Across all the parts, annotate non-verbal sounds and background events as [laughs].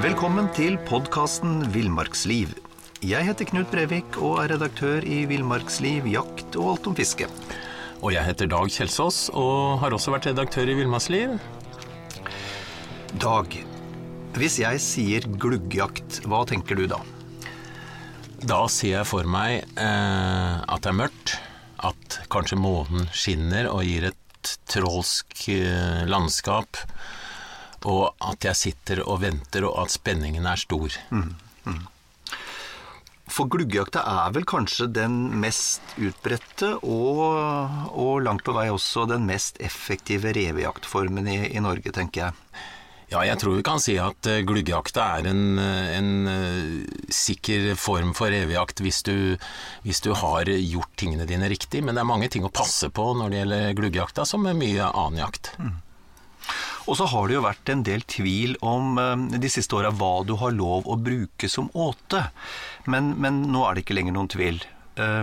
Velkommen til podkasten Villmarksliv. Jeg heter Knut Brevik og er redaktør i Villmarksliv, jakt og alt om fiske. Og jeg heter Dag Kjelsås og har også vært redaktør i Villmarksliv. Dag, hvis jeg sier gluggjakt, hva tenker du da? Da ser jeg for meg eh, at det er mørkt, at kanskje månen skinner og gir et trolsk eh, landskap, og at jeg sitter og venter, og at spenningen er stor. For gluggjakta er vel kanskje den mest utbredte og, og langt på vei også den mest effektive revejaktformen i, i Norge, tenker jeg. Ja, jeg tror vi kan si at gluggejakta gluggjakta er en, eh, en eh, sikker form for revejakt hvis du, hvis du har gjort tingene dine riktig, men det er mange ting å passe på når det gjelder gluggjakta, som mye annen jakt. Og så har det jo vært en del tvil om eh, de siste åra hva du har lov å bruke som åte. Men, men nå er det ikke lenger noen tvil. Eh,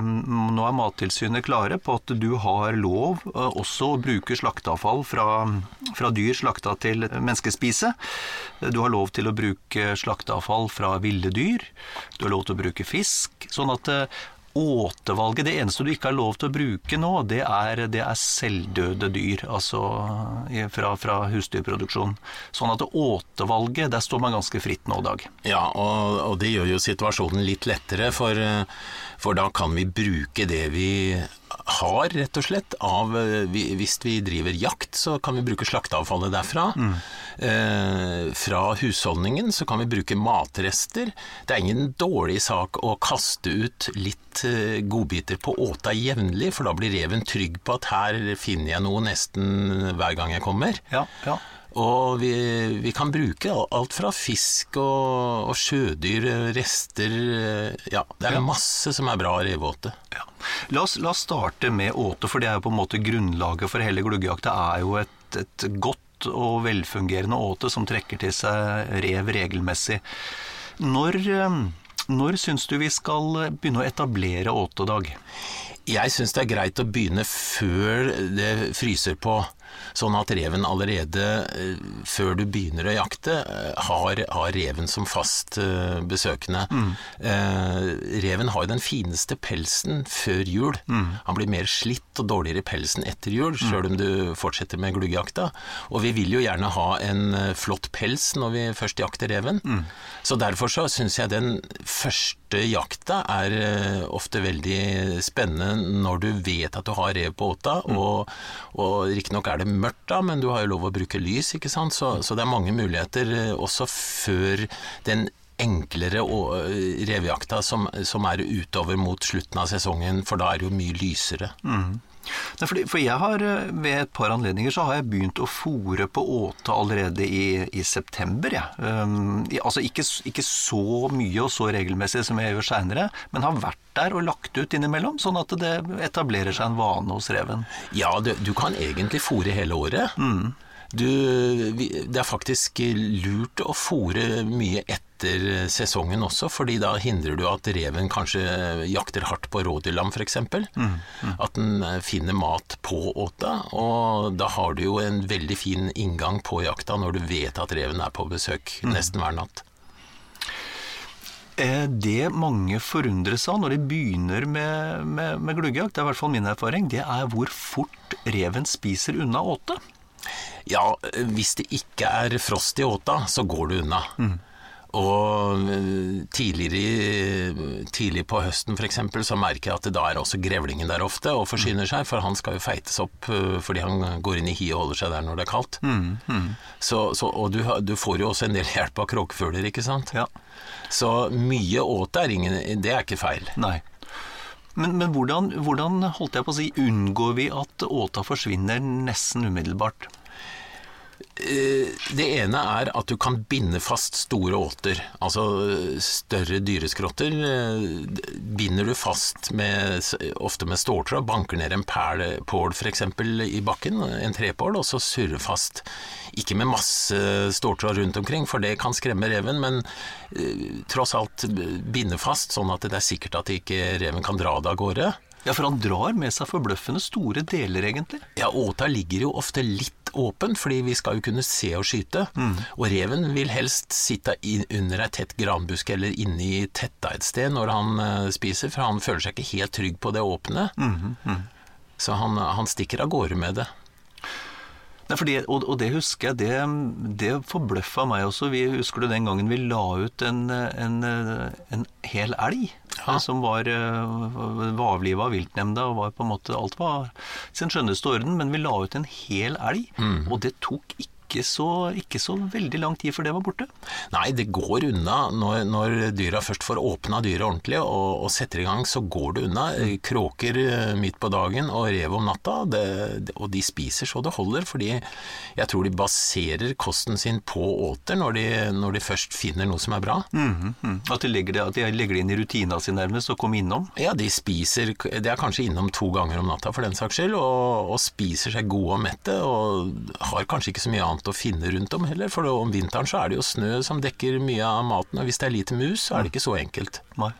Nå er Mattilsynet klare på at du har lov eh, også å bruke slakteavfall fra, fra dyr slakta til menneskespise. Du har lov til å bruke slakteavfall fra ville dyr. Du har lov til å bruke fisk. Sånn at eh, åtevalget, det eneste du ikke har lov til å bruke nå, det er, det er selvdøde dyr. Altså fra, fra husdyrproduksjon. Sånn at åtevalget, der står man ganske fritt nå, Dag. Ja, og, og det gjør jo situasjonen litt lettere, for, for da kan vi bruke det vi har, rett og slett. Av, eh, vi, hvis vi driver jakt, så kan vi bruke slakteavfallet derfra. Eh, fra husholdningen så kan vi bruke matrester. Det er ingen dårlig sak å kaste ut litt eh, godbiter på åta jevnlig, for da blir reven trygg på at her finner jeg noe nesten hver gang jeg kommer. Ja, ja. Og vi, vi kan bruke alt fra fisk og, og sjødyr, rester Ja, det er masse som er bra reveåte. Ja. La, oss, la oss starte med åte, for det er jo på en måte grunnlaget for hele gluggjakta. er jo et, et godt og velfungerende åte som trekker til seg rev regelmessig. Når, eh, når syns du vi skal begynne å etablere åtedag? Jeg syns det er greit å begynne før det fryser på. Sånn at reven allerede eh, før du begynner å jakte, eh, har, har reven som fast besøkende. besøkende. Eh, reven har jo den fineste pelsen før jul. Han blir mer slitt og dårligere i pelsen etter jul, sjøl om du fortsetter med gluggjakta. Og vi vil jo gjerne ha en eh, flott pels når vi først jakter reven. Så derfor så syns jeg den første jakta er eh, ofte veldig spennende når du vet at du har rev på åta, og, og riktignok er det mørkt da, men du har jo lov å bruke lys, ikke sant, så, så det er mange muligheter eh, også før den enklere å- revejakta som, som er utover mot slutten av sesongen, for da er det jo mye lysere. Fordi, for jeg har eh, ved et par anledninger så har jeg begynt å fòre på åte allerede i, i september. Jeg. Um, altså ikke, ikke så mye og så regelmessig som jeg gjør seinere, men har vært der og lagt ut innimellom, sånn at det etablerer seg en vane hos reven. Ja, du, du kan egentlig fòre hele året. Du, det er faktisk lurt å fòre mye etter sesongen også, fordi da hindrer du at reven kanskje jakter hardt på rådyrlam f.eks. At den eh, finner mat på åta, og da har du jo en veldig fin inngang på jakta når du vet at reven er på besøk nesten hver natt. Det mange forundres av når de begynner med, med, med gluggjakt, det er i hvert fall min erfaring, det er hvor fort reven spiser unna åte. Ja, hvis det ikke er frost i åta, så går det unna. Og eh, tidligere, tidlig på høsten f.eks. så merker jeg at da er også grevlingen der ofte og forsyner seg, for han skal jo feites opp eh, fordi han går inn i hi og holder seg der når det er kaldt. Så, så, og du, du får jo også en del hjelp av kråkefugler, ikke sant? Ja. Så mye åte er ingen Det er ikke feil. Nei. Men, men hvordan, hvordan holdt jeg på å si, unngår vi at åta forsvinner nesten umiddelbart? Eh, Det ene er at du kan binde fast store åter, altså eh, større dyreskrotter. eh, Binder du fast med, ofte med ståltråd, banker ned en pæl, pål f.eks. i bakken, en trepål, og så surrer fast. Ikke med masse ståltråd rundt omkring, for det kan skremme reven, men tross alt binde fast, sånn at det er sikkert at ikke reven kan dra det av gårde. Ja, for han drar med seg forbløffende store deler, egentlig. Ja, åta ligger jo ofte litt åpen, fordi vi skal jo kunne se og skyte. Og reven vil helst sitte under ei tett granbusk eller inne i tetta et sted når han eh, spiser, for han føler seg ikke helt trygg på det åpne. Så han, han stikker av gårde med det. Nei, fordi, og, og det husker jeg, det, det forbløffa meg også. Vi husker du den gangen vi la ut en, en, en hel elg Ja. som var, eh, var avliva av viltnemnda, og var på en måte Alt var sin skjønneste orden, men vi la ut en hel elg, og det tok ikke så, ikke så veldig lang tid før det var borte. Nei, det går unna. Når, når dyra først får åpna dyret ordentlig og, og setter i gang, så går det unna. Kråker eh, midt på dagen og rev om natta, det, og de spiser så det holder. Fordi jeg tror de baserer kosten sin på åter når de, når de først finner noe som er bra. Mhm. At, de legger det, at de legger det inn i rutina si nærmest, og kommer innom. Ja, de spiser Det er kanskje innom to ganger om natta for den saks skyld, og, og spiser seg gode og mette, og har kanskje ikke så mye annet å finne rundt om heller, for om vinteren så er det jo snø som dekker mye av maten, og hvis det er lite mus, så er det ikke så enkelt. Nei.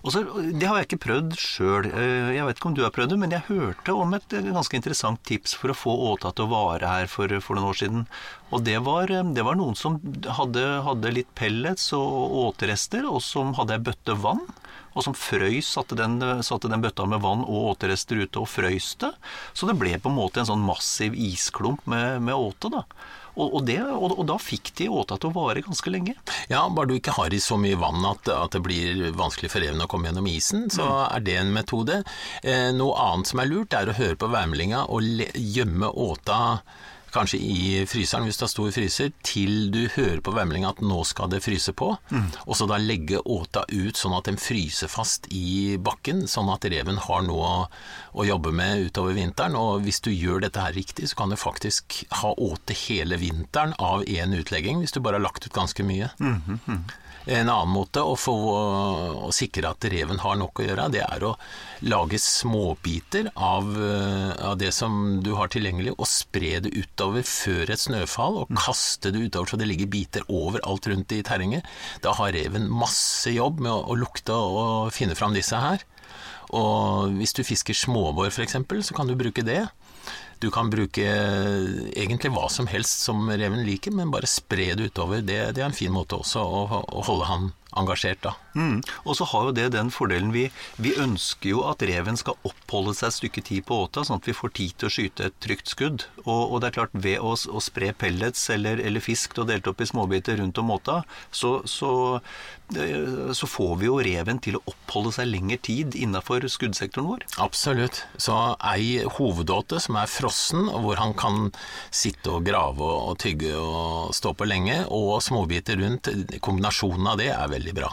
Også, Det har jeg ikke prøvd sjøl. Jeg vet ikke om du har prøvd det, men jeg hørte om et eh, ganske interessant tips for å få åta til å vare her for, for noen år siden. Og det var, eh, det var noen som hadde, hadde litt pellets og återester, og som hadde ei bøtte vann. Og som frøys, satte den, satte den bøtta med vann og återester ute og frøys det. Så det ble på en måte en sånn massiv isklump med, med åte. da. Og, og, det, og, og da fikk de åta til å vare ganske lenge. Ja, bare du ikke har i så mye vann at, at det blir vanskelig for reven å komme gjennom isen, så er det en metode. Eh, noe annet som er lurt, er å høre på værmeldinga og le gjemme åta kanskje i fryseren hvis det er stor fryser, til du hører på vemlinga at nå skal det fryse på, og så da legge åta ut sånn at den fryser fast i bakken, sånn at reven har noe å, jobbe med utover vinteren. Og hvis du gjør dette her riktig, så kan du faktisk ha åte hele vinteren av én utlegging, hvis du bare har lagt ut ganske mye. En annen måte å få å sikre at reven har nok å gjøre, det er å lage småbiter av, eh, av det som du har tilgjengelig, og spre det utover før et snøfall, og kaste det utover så det ligger biter overalt rundt i terrenget. Da har reven masse jobb med å, å lukte og finne fram disse her. Og hvis du fisker småbår f.eks., så kan du bruke det. Du kan bruke egentlig hva som helst som reven liker, men bare spre det utover. Det, det er en fin måte også å, å holde han engasjert, da. Mm. Og så har jo det den fordelen vi, vi ønsker jo at reven skal oppholde seg et stykke tid på åta, sånn at vi får tid til å skyte et trygt skudd. Og, og det er klart, ved å, å spre pellets eller, eller fisk og delt opp i småbiter rundt om åta, så, så, eh, så får vi jo reven til å oppholde seg lengre tid innafor skuddsektoren vår. Absolutt. Så ei hovedåte som er frossen, hvor han kan sitte og grave og, og tygge og stå på lenge, og småbiter rundt, kombinasjonen av det er veldig bra.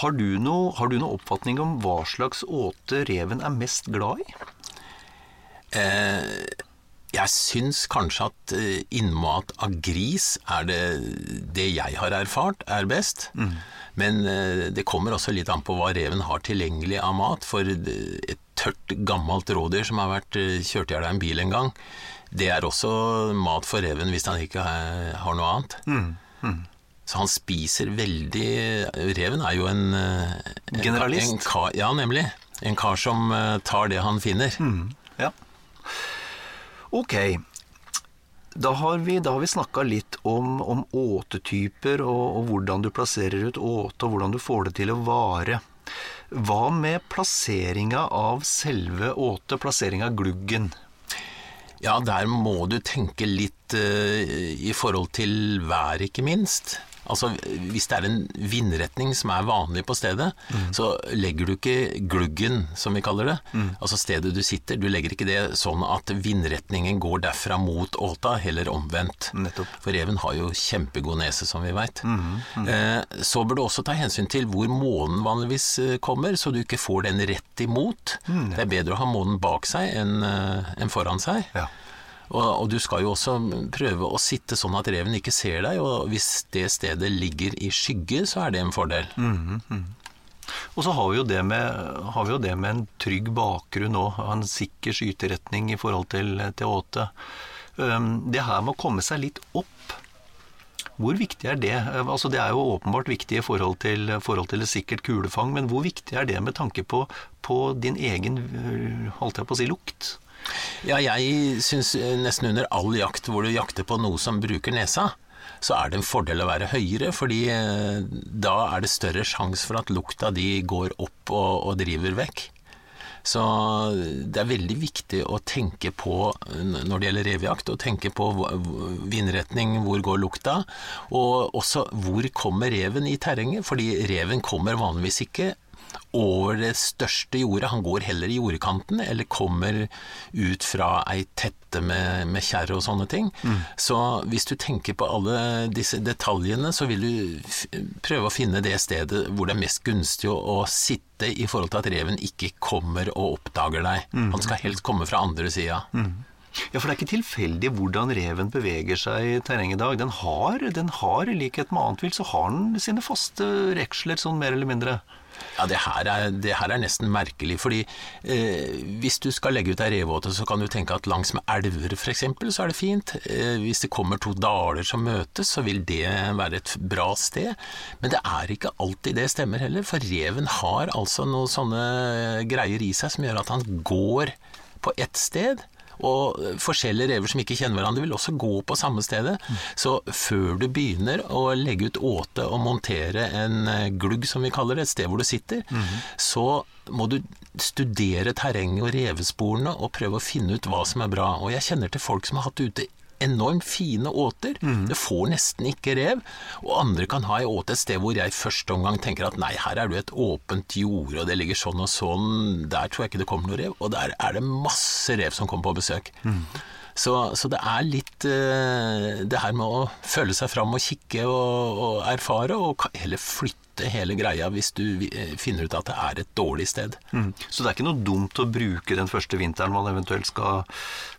Har du, noe, har du noe oppfatning om hva slags åte reven er mest glad i? Eh, jeg syns kanskje at eh, innmat av gris er det, det jeg har erfart er best. Men eh, det kommer også litt an på hva reven har tilgjengelig av mat. For et tørt, gammelt rådyr som har vært eh, kjørt i hjel av en bil en gang, det er også mat for reven hvis han ikke har, noe annet. Så han spiser veldig Reven er jo en, eh, en Generalist. En kar, ja, nemlig. En kar som eh, tar det han finner. Ja. Ok. Da har vi, da vi snakka litt om, om åtetyper, og, og, hvordan du plasserer ut åte, og hvordan du får det til å vare. Hva med plasseringa av selve åte, plasseringa av gluggen? Ja, der må du tenke litt uh, i forhold til vær, ikke minst. Altså, Hvis det er en vindretning som er vanlig på stedet, mm. så legger du ikke gluggen, som vi kaller det, mm. altså stedet du sitter, du legger ikke det sånn at vindretningen går derfra mot åta, heller omvendt. Nettopp. For reven har jo kjempegod nese, som vi veit. Mm. mm. Eh, så bør du også ta hensyn til hvor månen vanligvis eh, kommer, så du ikke får den rett imot. Mm. Det er bedre å ha månen bak seg enn uh, en foran seg. Ja. Og, og, du skal jo også prøve å sitte sånn at reven ikke ser deg, og hvis det stedet ligger i skygge, så er det en fordel. Mm -hmm. Og så har vi, jo det med, har vi jo det med en trygg bakgrunn òg, en sikker skyteretning i forhold til, til åte. Det her med å komme seg litt opp hvor viktig er det? Altså Det er jo åpenbart viktig i forhold til, forhold til et sikkert kulefang, men hvor viktig er det med tanke på, på din egen holdt jeg på å si, lukt? Ja, jeg syns eh, nesten under all jakt hvor du jakter på noe som bruker nesa, så er det en fordel å være høyere, fordi eh, da er det større sjanse for at lukta di går opp og, og, driver vekk. Så det er veldig viktig å tenke på, når det gjelder revejakt, å tenke på vindretning, hvor går lukta, og også hvor kommer reven i terrenget, fordi reven kommer vanligvis ikke over det største jordet. Han går heller i jordkanten, eller kommer ut fra ei tette med, med kjerre og sånne ting. Mm. Så hvis du tenker på alle disse detaljene, så vil du prøve å finne det stedet hvor det er mest gunstig å, å sitte i forhold til at reven ikke kommer og oppdager deg. Mm. Han skal helst komme fra andre sida. Mm. Ja, for det er ikke tilfeldig hvordan reven beveger seg i terrenget i dag. Den har, den har, i likhet med annet vilt, så har den sine faste reksler, sånn mer eller mindre. Ja, det her, er, det her er, nesten merkelig. fordi eh, Hvis du skal legge ut ei revåte, så kan du tenke at langs med elver f.eks. så er det fint. Eh, hvis det kommer to daler som møtes, så vil det være et bra sted. Men det er ikke alltid det stemmer heller, for reven har altså noen sånne greier i seg som gjør at han går på ett sted og forskjellige rever som ikke kjenner hverandre, vil også gå på samme stedet. Så før du begynner å legge ut åte og montere en eh, glugg, som vi kaller det, et sted hvor du sitter, mm så må du studere terrenget og revesporene og prøve å finne ut hva som er bra. Og jeg kjenner til folk som har hatt ute enormt fine åter. Mm. Det får nesten ikke rev. Og andre kan ha ei åte et sted hvor jeg i første omgang tenker at nei, her er det et åpent jorde, og det ligger sånn og sånn, der tror jeg ikke det kommer noe rev. Og der er det masse rev som kommer på besøk. Mm. Så, så, det er litt uh, det her med å føle seg fram og kikke og, og erfare, og heller flytte hele greia hvis du eh, finner ut at det er et dårlig sted. Mm. Så det er ikke noe dumt å bruke den første vinteren man eventuelt skal,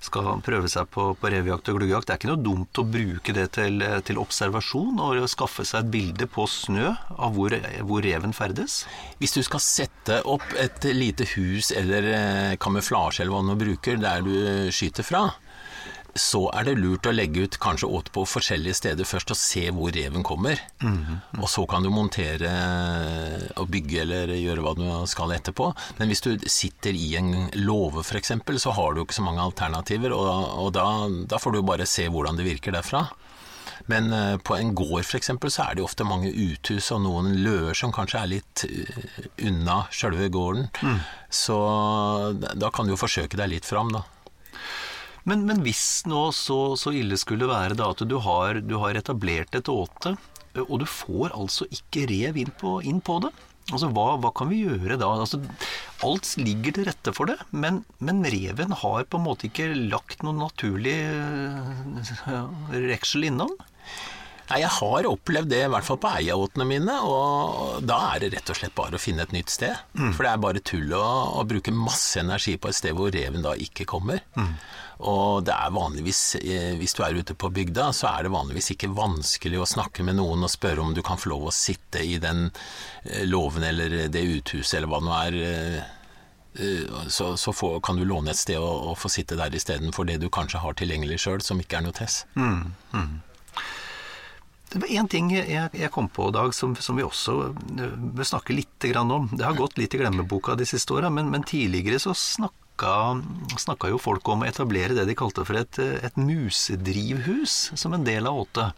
skal prøve seg på, på revjakt og gluggejakt. Det er ikke noe dumt å bruke det til, til observasjon og skaffe seg et bilde på snø av hvor, hvor, reven ferdes? Hvis du skal sette opp et lite hus eller eh, kamuflasje eller hva du bruker der du skyter fra, så er det lurt å legge ut kanskje åt på forskjellige steder først og se hvor reven kommer. Mm -hmm. Og så kan du montere og bygge eller gjøre hva du skal etterpå. Men hvis du sitter i en låve f.eks., så har du ikke så mange alternativer, og, og da, da, får du bare se hvordan det virker derfra. Men uh, på en gård f.eks. så er det ofte mange uthus og noen løer som kanskje er litt uh, unna sjølve gården. Mm. Så da kan du jo forsøke deg litt fram, da. Men, men hvis nå så, så, ille skulle være da at du har, du har, etablert et åte, og du får altså ikke rev inn på, inn på det, altså hva, hva, kan vi gjøre da? Altså, alt ligger til rette for det, men, men, reven har på en måte ikke lagt noen naturlig reksel innom? Nei, Jeg har opplevd det, i hvert fall på eiaåtene mine, og da er det rett og slett bare å finne et nytt sted. Mm. For det er bare tull å, å, bruke masse energi på et sted hvor reven da ikke kommer. Mm. Og det er vanligvis, eh, hvis du er ute på bygda, så er det vanligvis ikke vanskelig å snakke med noen og spørre om du kan få lov å sitte i den eh, låven eller det uthuset eller hva det nå er. Eh, så, så få, kan du låne et sted og, og få sitte der istedenfor det du kanskje har tilgjengelig sjøl, som ikke er noe tess. Mm, mm. Det var én ting jeg, jeg, kom på, Dag, som, som vi også bør snakke litt om. Det har gått litt i glemmeboka de siste åra, men, men, tidligere så snakka snakka jo folk om å etablere det de kalte for et, et musedrivhus som en del av åte.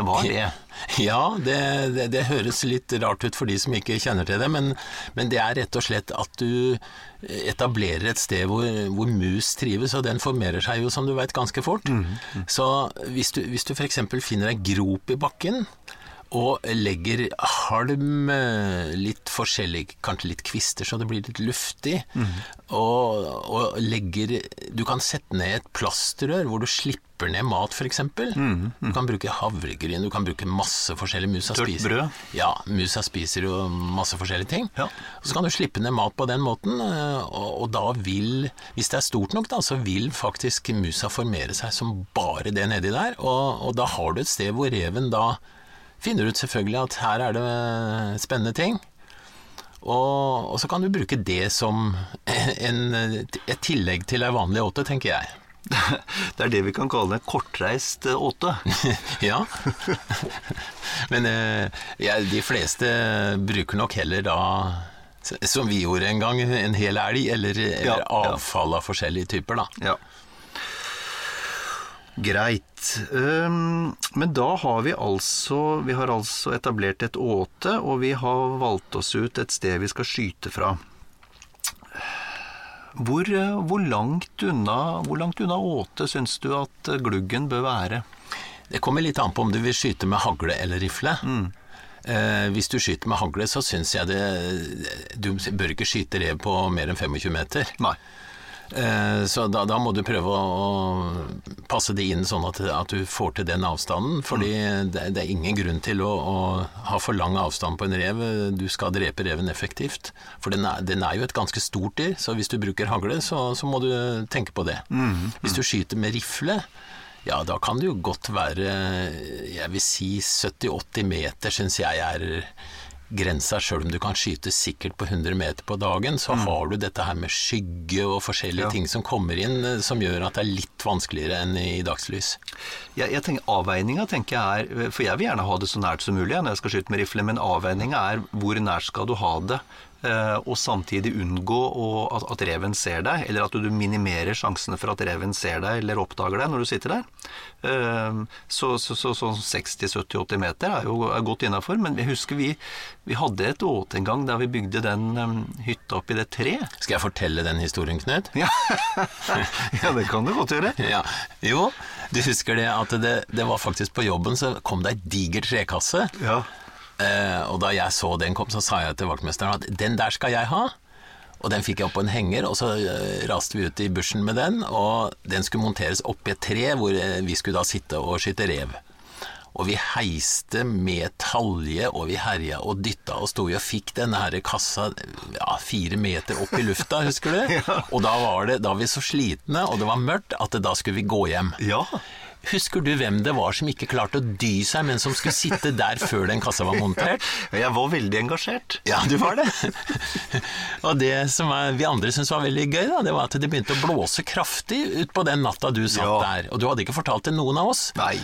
Hva er det? [laughs] Ja, det, det, det, høres litt rart ut for de som ikke kjenner til det, men, men det er rett og slett at du etablerer et sted hvor, hvor mus trives, og den formerer seg jo, som du veit, ganske fort. Mm, mm. Så hvis du, hvis du f.eks. finner ei grop i bakken, og legger halm, eh, litt forskjellig, kanskje litt kvister så det blir litt luftig. Mm. Og, og, legger Du kan sette ned et plastrør hvor du slipper ned mat, f.eks. Mm. Mm. Du kan bruke havregryn, du kan bruke masse forskjellig. Musa Tørt spiser, brød? Ja, musa spiser jo masse forskjellige ting. Ja. Så kan du slippe ned mat på den måten, eh, og, og, da vil, hvis det er stort nok, da, så vil faktisk musa formere seg som bare det nedi der. Og, og da har du et sted hvor reven da finner ut selvfølgelig at her er det spennende ting. Og, og så kan du bruke det som [laughs] en, et tillegg til ei vanlig åte, tenker jeg. [laughs] Det er det vi kan kalle en kortreist eh, åte. [laughs] ja. Men eh, ja, de fleste bruker nok heller da som vi gjorde en gang, en hel elg, eller, eller ja, avfall av forskjellige typer, da. Ja. Greit. Um, men da har vi altså Vi har altså etablert et åte, og vi har valgt oss ut et sted vi skal skyte fra. Hvor, hvor langt unna, hvor langt unna åte syns du at gluggen bør være? Det kommer litt an på om du vil skyte med hagle eller rifle. Mm. Eh, hvis du skyter med hagle, så syns jeg det Du bør ikke skyte rev på mer enn 25 meter. Nei. Eh, så da, da, må du prøve å, å passe det inn sånn at, at, du får til den avstanden. Fordi det, det, er ingen grunn til å, å, ha for lang avstand på en rev. Du skal drepe reven effektivt. For den er, den er jo et ganske stort dyr, så hvis du bruker hagle, så, så må du tenke på det. Mm. Hvis du skyter med rifle, ja, da kan det jo godt være Jeg vil si 70-80 meter, syns jeg er grensa, sjøl om du kan skyte sikkert på 100 meter på dagen, så mm. har du dette her med skygge og forskjellige ja. ting som kommer inn, eh, som gjør at det er litt vanskeligere enn i dagslys. Jeg, jeg tenker Avveininga tenker jeg er For jeg vil gjerne ha det så nært som mulig når jeg skal skyte med rifle, men avveininga er hvor nært skal du ha det Eh, og samtidig unngå at, reven ser deg, eller at du minimerer sjansene for at reven ser deg eller oppdager deg når du sitter der. Eh, så, så, så, så 60-70-80 meter er jo er godt innafor, men jeg husker vi, vi hadde et åte en gang der vi bygde den um, hytta oppi det treet. Skal jeg fortelle den historien, Knut? Ja. [laughs] ja, det kan du godt gjøre. Ja. Jo, du husker det at det, det var faktisk på jobben så kom det ei diger trekasse. Ja. Eh, og da jeg så den kom, så sa jeg til vaktmesteren at den der skal jeg ha. Og den fikk jeg opp på en henger, og så eh, raste vi ut i bushen med den. Og den skulle monteres oppi et tre hvor eh, vi skulle da sitte og skyte rev. Og vi heiste med talje, og vi herja og dytta og sto og fikk denne her kassa ja, fire meter opp i lufta, [laughs] husker du? ja. Og da var, det, da var vi så slitne, og det var mørkt, at da skulle vi gå hjem. Ja. Husker du hvem det var som ikke klarte å dy seg, men som skulle sitte der før den kassa var montert? [laughs] Jeg var veldig engasjert. Ja, du var det. [laughs] og det som vi andre syntes var veldig gøy, da, det var at det begynte å blåse kraftig utpå den natta du satt ja. der. Og du hadde ikke fortalt til noen av oss. Nei.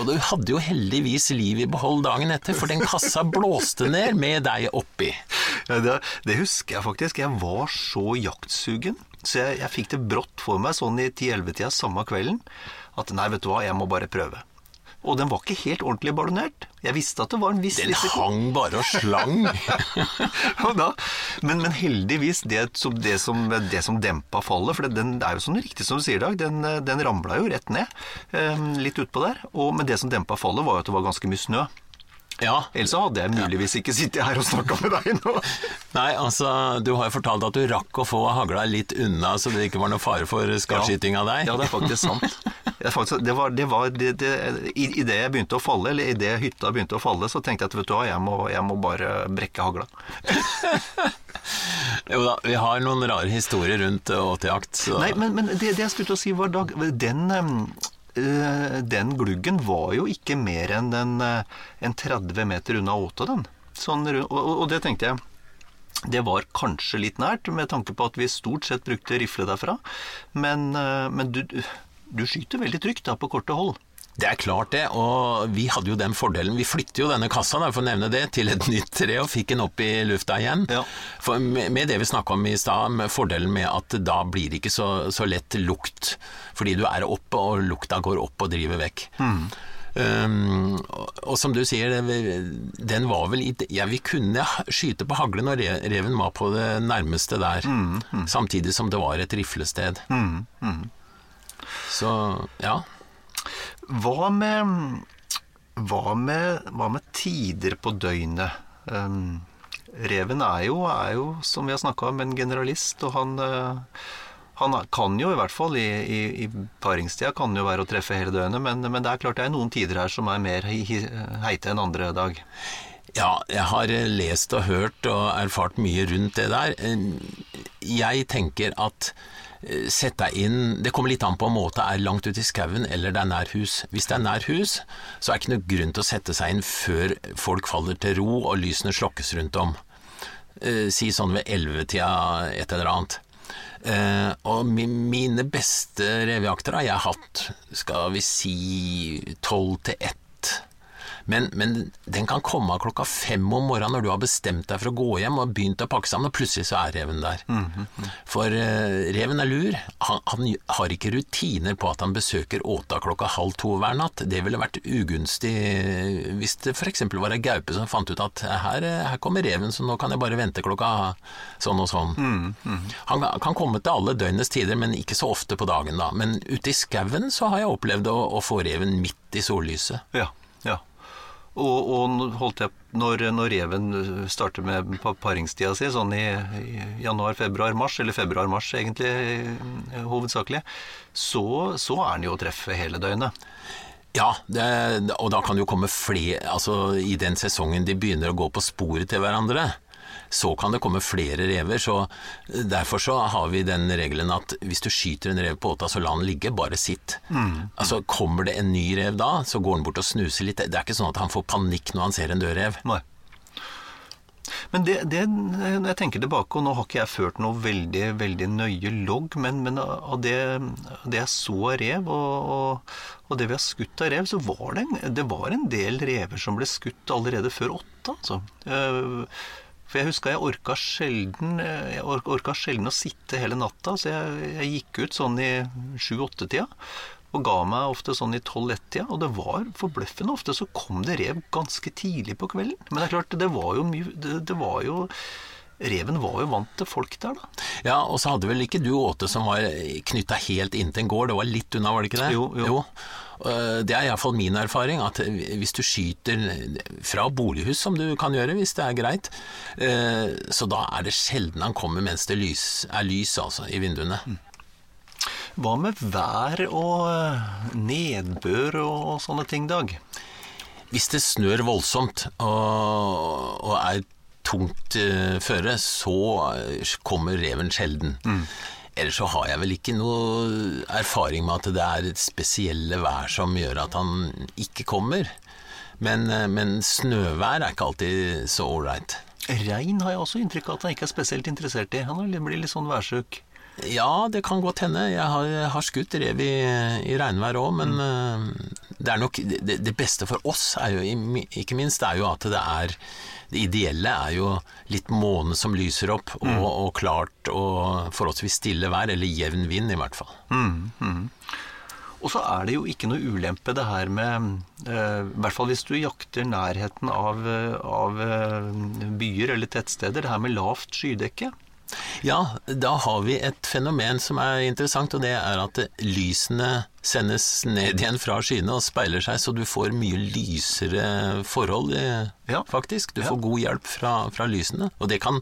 Og du hadde jo heldigvis liv i behold dagen etter, for den kassa blåste ned med deg oppi. Ja, det, det, husker jeg faktisk. Jeg var så jaktsugen. Så jeg, jeg fikk det brått for meg sånn i 10-11-tida samme kvelden at nei, vet du hva, jeg må bare prøve. Og den var ikke helt ordentlig ballonert. Jeg visste at det var en viss den risiko. Den hang bare og slang. [laughs] da, men, men, heldigvis, det som, det, som, det som, dempa fallet For den er jo sånn riktig som du sier, Dag, den, den ramla jo rett ned. Eh, litt utpå der. Og, men det som dempa fallet, var jo at det var ganske mye snø. Ja. Ellers hadde jeg muligvis ikke sittet her og snakka med deg nå. [laughs] Nei, altså, du har jo fortalt at du rakk å få hagla litt unna, så det ikke var noe fare for skadskyting av deg. Ja, det er faktisk sant. Det, faktisk, det var, det var det, i, i, det jeg begynte å falle, eller idet hytta begynte å falle, så tenkte jeg at vet du hva, jeg må, jeg må bare brekke hagla. [laughs] jo da, vi har noen rare historier rundt åtejakt. Nei, men, men det, jeg skulle til å si, var Dag, den Eh, den gluggen var jo ikke mer enn en, en 30 meter unna åta, den. Sånn, og, og, det tenkte jeg det var kanskje litt nært, med tanke på at vi stort sett brukte rifle derfra. Men, eh, men du, du, skyter veldig trygt da, på korte hold. Det er klart det, og vi hadde jo den fordelen. Vi flytter jo denne kassa, da, for å nevne det, til et [laughs] nytt tre og fikk den opp i lufta igjen. Ja. For med, det vi snakka om i stad, med fordelen med at da blir det ikke så, så lett lukt, fordi du er oppe og lukta går opp og driver vekk. Um, og, og som du sier, den var vel i Ja, vi kunne skyte på hagle når reven var på det nærmeste der, samtidig som det var et riflested. Så ja. Hva med, hva med, hva med tider på døgnet? Um, reven er jo, er jo, som vi har snakka om, en generalist, og han, uh, han kan jo i hvert fall i, i, i paringstida kan jo være å treffe hele døgnet, men, men det er klart det er noen tider her som er mer heite enn andre dag. Ja, jeg har eh, lest og hørt og erfart mye rundt det der. Eh, Jeg tenker at eh, sett deg inn Det kommer litt an på om måte er langt ute i skauen eller det er nær hus. Hvis det er nær hus, så er det ikke noe grunn til å sette seg inn før folk faller til ro og lysene slokkes rundt om. Eh, Si sånn ved ellevetida, et eller annet. Eh, og mi, mine beste revejakter har jeg hatt, skal vi si, tolv til ett. Men, men den kan komme av klokka fem om morgenen når du har bestemt deg for å gå hjem og begynt å pakke sammen, og plutselig så er reven der. For uh, reven er lur. Han, han har ikke rutiner på at han besøker åta klokka halv to hver natt. Det ville vært ugunstig hvis det f.eks. var ei gaupe som fant ut at her, eh, her kommer reven, så nå kan jeg bare vente klokka sånn og sånn. Han kan komme til alle døgnets tider, men ikke så ofte på dagen, da. Men ute i skauen så har jeg opplevd å, å få reven midt i sollyset. Ja. Og, og holdt jeg, når, når reven starter med pa- paringstida si, sånn i, i januar, februar, mars, eller februar-mars egentlig eh, hovedsakelig, så, så er den jo å treffe hele døgnet. Ja, det, og da kan det jo komme flere Altså, i den sesongen de begynner å gå på sporet til hverandre, så kan det komme flere rever. Så derfor så har vi den regelen at hvis du skyter en rev på åta, så la den ligge, bare sitt. Altså, kommer det en ny rev da, så går den bort og snuser litt. Det er ikke sånn at han får panikk når han ser en død rev. Nei. Men det, det, når jeg tenker tilbake, og nå har ikke jeg ført noe veldig, veldig nøye logg, men, men av det, det jeg så av rev, og, og, og det vi har skutt av rev, så var det, en, det var en del rever som ble skutt allerede før åtte, altså. For jeg husker jeg orka sjelden, eh, jeg orka sjelden å sitte hele natta, så jeg, jeg gikk ut sånn i sju-åtte-tida. Og ga meg ofte sånn i tolv-ett-tida, og det var forbløffende ofte så kom det rev ganske tidlig på kvelden. Men det er klart, det var jo mye det, det var jo Reven var jo vant til folk der, da. Ja, og så hadde vel ikke du åte som var knytta helt inn til en gård, det var litt unna, var det ikke det? Jo, jo. jo. Det er iallfall min erfaring, at hvis du skyter fra bolighus, som du kan gjøre hvis det er greit, eh, så da er det sjelden han kommer mens det lys, er lys altså, i vinduene. Hva med vær og eh, nedbør og sånne ting, Dag? Hvis det snør voldsomt og, og er tungt uh, føre, så eh, kommer reven sjelden. Ellers så har jeg vel ikke noe erfaring med at det er et spesielle vær som gjør at han ikke kommer. Men, eh, men snøvær er ikke alltid så ålreit. Regn har jeg også inntrykk av at han ikke er spesielt interessert i. Han blir litt sånn værsjuk. Ja, det kan godt hende. Jeg har, har skutt rev i, i regnvær òg, men mm. det er nok det, det beste for oss, er jo, ikke minst, er jo at det er Det ideelle er jo litt måne som lyser opp, og, og klart og forholdsvis stille vær, eller jevn vind i hvert fall. Og så er det jo ikke noe ulempe det her med eh, I hvert fall hvis du jakter nærheten av, eh, av byer eller tettsteder. Det her med lavt skydekke. Ja, da har vi et fenomen som er interessant, og det er at lysene sendes ned igjen fra skyene og speiler seg, så du får mye lysere forhold, eh, Ja. faktisk. Du Ja. får god hjelp fra, fra lysene. Og det kan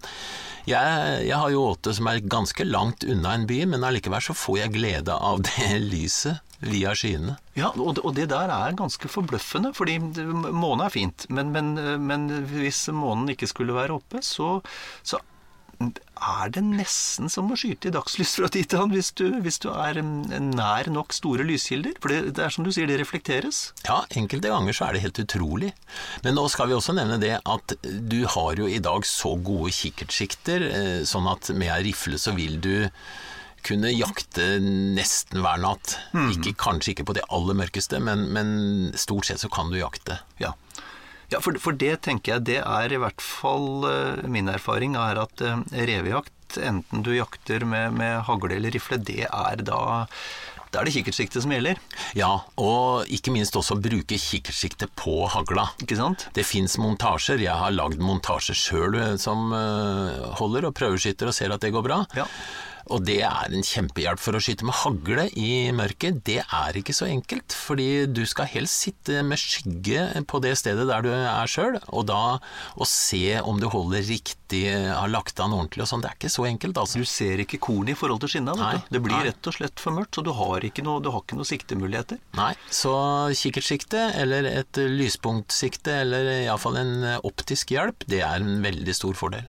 jeg, jeg har jo åte som er ganske langt unna en by, men allikevel så får jeg glede av det [laughs] lyset via skyene. Ja, og det, og det der er ganske forbløffende, fordi månen er fint. Men, men, men hvis månen ikke skulle være oppe, så, så er det nesten som å skyte i dagslys fra tid til annen hvis du, hvis du er mm, nær nok store lyskilder. For det, det er som du sier, det reflekteres. Ja, enkelte ganger så er det helt utrolig. Men nå skal vi også nevne det at du har jo i dag så gode kikkertsikter, eh, sånn at med ei rifle så vil du kunne jakte nesten hver natt. Ikke, kanskje ikke på det aller mørkeste, men, men stort sett så kan du jakte. Ja, ja for, for det tenker jeg det er i hvert fall uh, min erfaring er at uh, revejakt, enten du jakter med, med hagle eller rifle, det er da da er det kikkertsikte som gjelder, Ja, og ikke minst også bruke kikkertsikte på hagla. ikke sant? Det fins montasjer. Jeg har lagd montasjer sjøl som eh, holder og prøveskytter og ser at det går bra. Ja. Og det er en kjempehjelp for å skyte med hagle i mørket. Det er ikke så enkelt, fordi du skal helst sitte med skygge på det stedet der du er sjøl, og da å se om du holder riktig, har lagt an ordentlig og sånn. Det er ikke så enkelt, altså. Du ser ikke kornet i forhold til skinna. Det blir nei. rett og slett for mørkt, så du har ikke noe, har ikke noe siktemuligheter. Nei, så kikkertsikte eller et lyspunktsikte eller iallfall en optisk hjelp, det er en veldig stor fordel.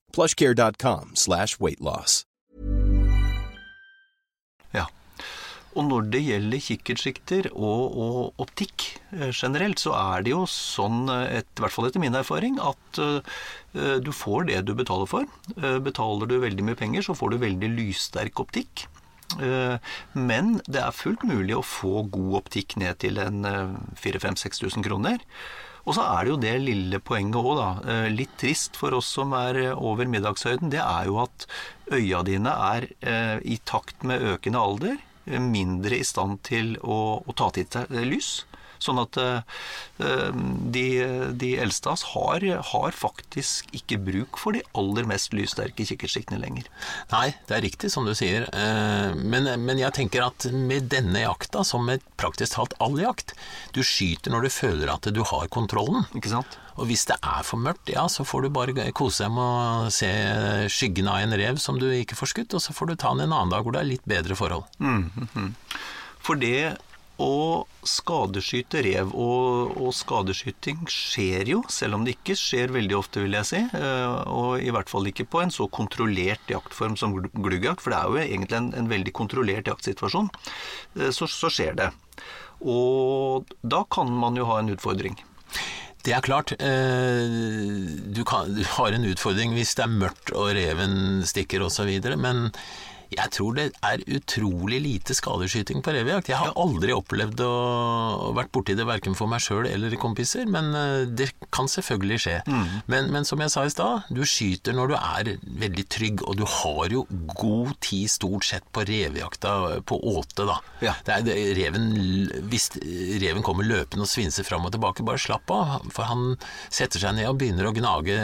plushcare.com slash weightloss. Ja. Og når det gjelder kikkertsikter og, og optikk eh, generelt, så er det jo sånn, eh, et, i hvert fall etter min erfaring, at uh, du får det du betaler for. Uh, betaler du veldig mye penger, så får du veldig lyssterk optikk. Men det er fullt mulig å få god optikk ned til en 4000-6000 kroner. Og så er det jo det lille poenget òg, da. eh, Litt trist for oss som er eh, over middagshøyden. Det er jo at øya dine er eh, i takt med økende alder mindre i stand til å, å ta til seg lys. Sånn at eh, eh, de, de eldste av oss har, har faktisk ikke bruk for de aller mest lyssterke kikkertsiktene lenger. Nei, det er riktig som du sier, eh, men, men jeg tenker at med denne jakta, som med praktisk talt all jakt, du skyter når du føler at du har kontrollen. Ikke sant? Og hvis det er for mørkt, ja, så får du bare kose deg med å se skyggen av en rev som du ikke får skutt, og så får du ta den en annen dag hvor det er litt bedre forhold. For det å skadeskyte rev, og, og skadeskyting skjer jo, selv om det ikke skjer veldig ofte, vil jeg si. eh, Og i hvert fall ikke på en så kontrollert jaktform som gl- gluggjakt, for det er jo egentlig en, en veldig kontrollert jaktsituasjon. eh, Så, så skjer det. Og da kan man jo ha en utfordring. Det er klart, eh, du, kan, du har en utfordring hvis det er mørkt og reven stikker osv., men jeg tror det er utrolig lite skadeskyting på revejakt. Jeg har aldri opplevd å, vært borti det verken for meg sjøl eller kompiser, men eh, det kan selvfølgelig skje. Men, men som jeg sa i stad, du skyter når du er veldig trygg, og du har jo god tid stort sett på revejakta på åte, da. Ja. Det er, reven, hvis reven kommer løpende og svinser fram og tilbake, bare slapp av, for han setter seg ned og begynner å gnage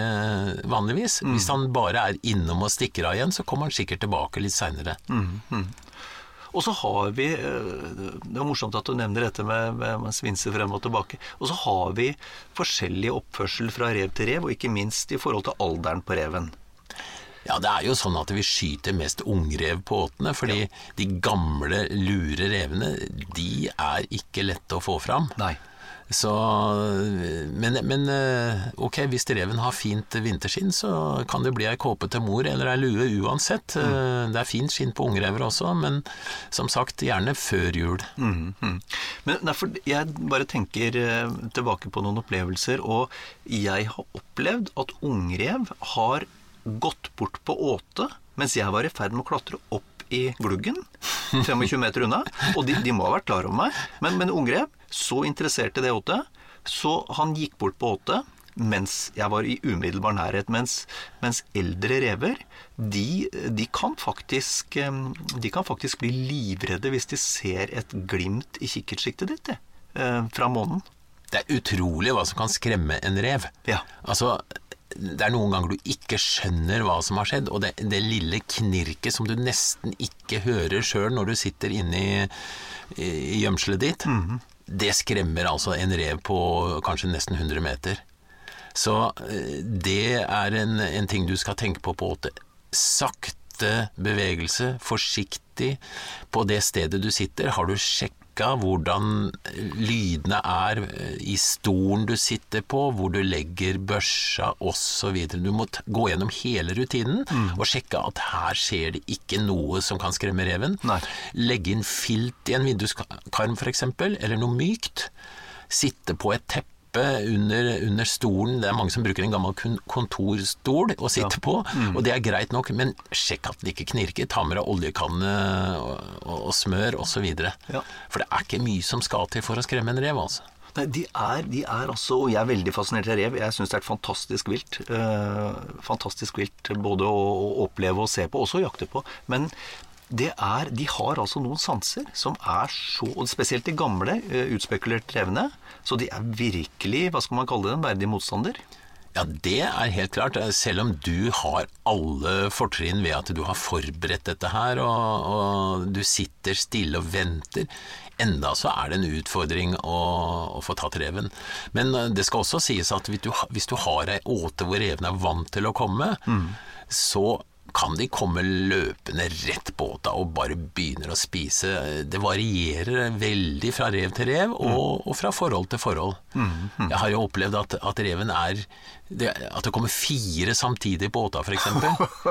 vanligvis. Hvis han bare er innom og stikker av igjen, så kommer han sikkert tilbake litt seinere. Og så har vi eh, Det er morsomt at du nevner dette med, med, svinse frem og tilbake. Og så har vi forskjellig oppførsel fra rev til rev, og ikke minst i forhold til alderen på reven. Ja, det er jo sånn at vi skyter mest ungrev på åtene, fordi de gamle, lure revene, de er ikke lette å få fram. Nei. Så, men, men eh, ok, hvis reven har fint vinterskinn, så kan det bli ei kåpe til mor eller ei lue uansett. Mm. Det er fint skinn på ungrever også, men som sagt, gjerne før jul. Mm, mm. Men derfor, jeg bare tenker eh, tilbake på noen opplevelser, og jeg har opplevd at ungrev har gått bort på åte mens jeg var i ferd med å klatre opp i gluggen, [laughs] 25 meter unna. Og de, de må ha vært klar over meg. Men, men ungrev, så interessert i det åtet, så han gikk bort på åtte mens jeg var i umiddelbar nærhet. Mens, mens eldre rever, de, de, kan faktisk, de kan faktisk bli livredde hvis de ser et glimt i kikkertsiktet ditt det, eh, fra månen. Det er utrolig hva som kan skremme en rev. Ja. Altså, det er noen ganger du ikke skjønner hva som har skjedd, og det, det lille knirket som du nesten ikke hører sjøl når du sitter inne i, gjemselet ditt, Mhm. Det skremmer altså en rev på kanskje nesten 100 meter. Så eh, det er en, en ting du skal tenke på på åte. Sakte bevegelse, forsiktig. På det stedet du sitter, har du sjekka hvordan lydene er eh, i stolen du sitter på, hvor du legger børsa osv. Du må gå gjennom hele rutinen og sjekke at her skjer det ikke noe som kan skremme reven. Nei. Legge inn filt i en vinduskarm f.eks., eller noe mykt. Sitte på et teppe under, under stolen. Det er mange som bruker en gammel kontorstol å sitte på, og det er greit nok, men sjekk at den ikke knirker. Ta med deg oljekanne og, og, og smør osv. Ja. For det er ikke mye som skal til for å skremme en rev, altså. Nei, de er, de er altså Og jeg er veldig fascinert av rev. Jeg syns det er et fantastisk vilt. Eh, fantastisk vilt både å, å oppleve og se på, også å jakte på. Men det er, de har altså noen sanser som er så Spesielt de gamle, utspekulert utspekulerte. Så de er virkelig, hva skal man kalle det, en verdig motstander. Ja, det er helt klart. Selv om du har alle fortrinn ved at du har forberedt dette her, og, og du sitter stille og venter, enda så er det en utfordring å, å få tatt reven. Men eh, det skal også sies at hvis du, hvis du har ei åte hvor reven er vant til å komme, så kan de komme løpende rett på åta og bare begynner å spise. Det varierer veldig fra rev til rev, og, og fra forhold til forhold. Jeg har jo opplevd at, at reven er det, At det kommer fire samtidig på åta, f.eks.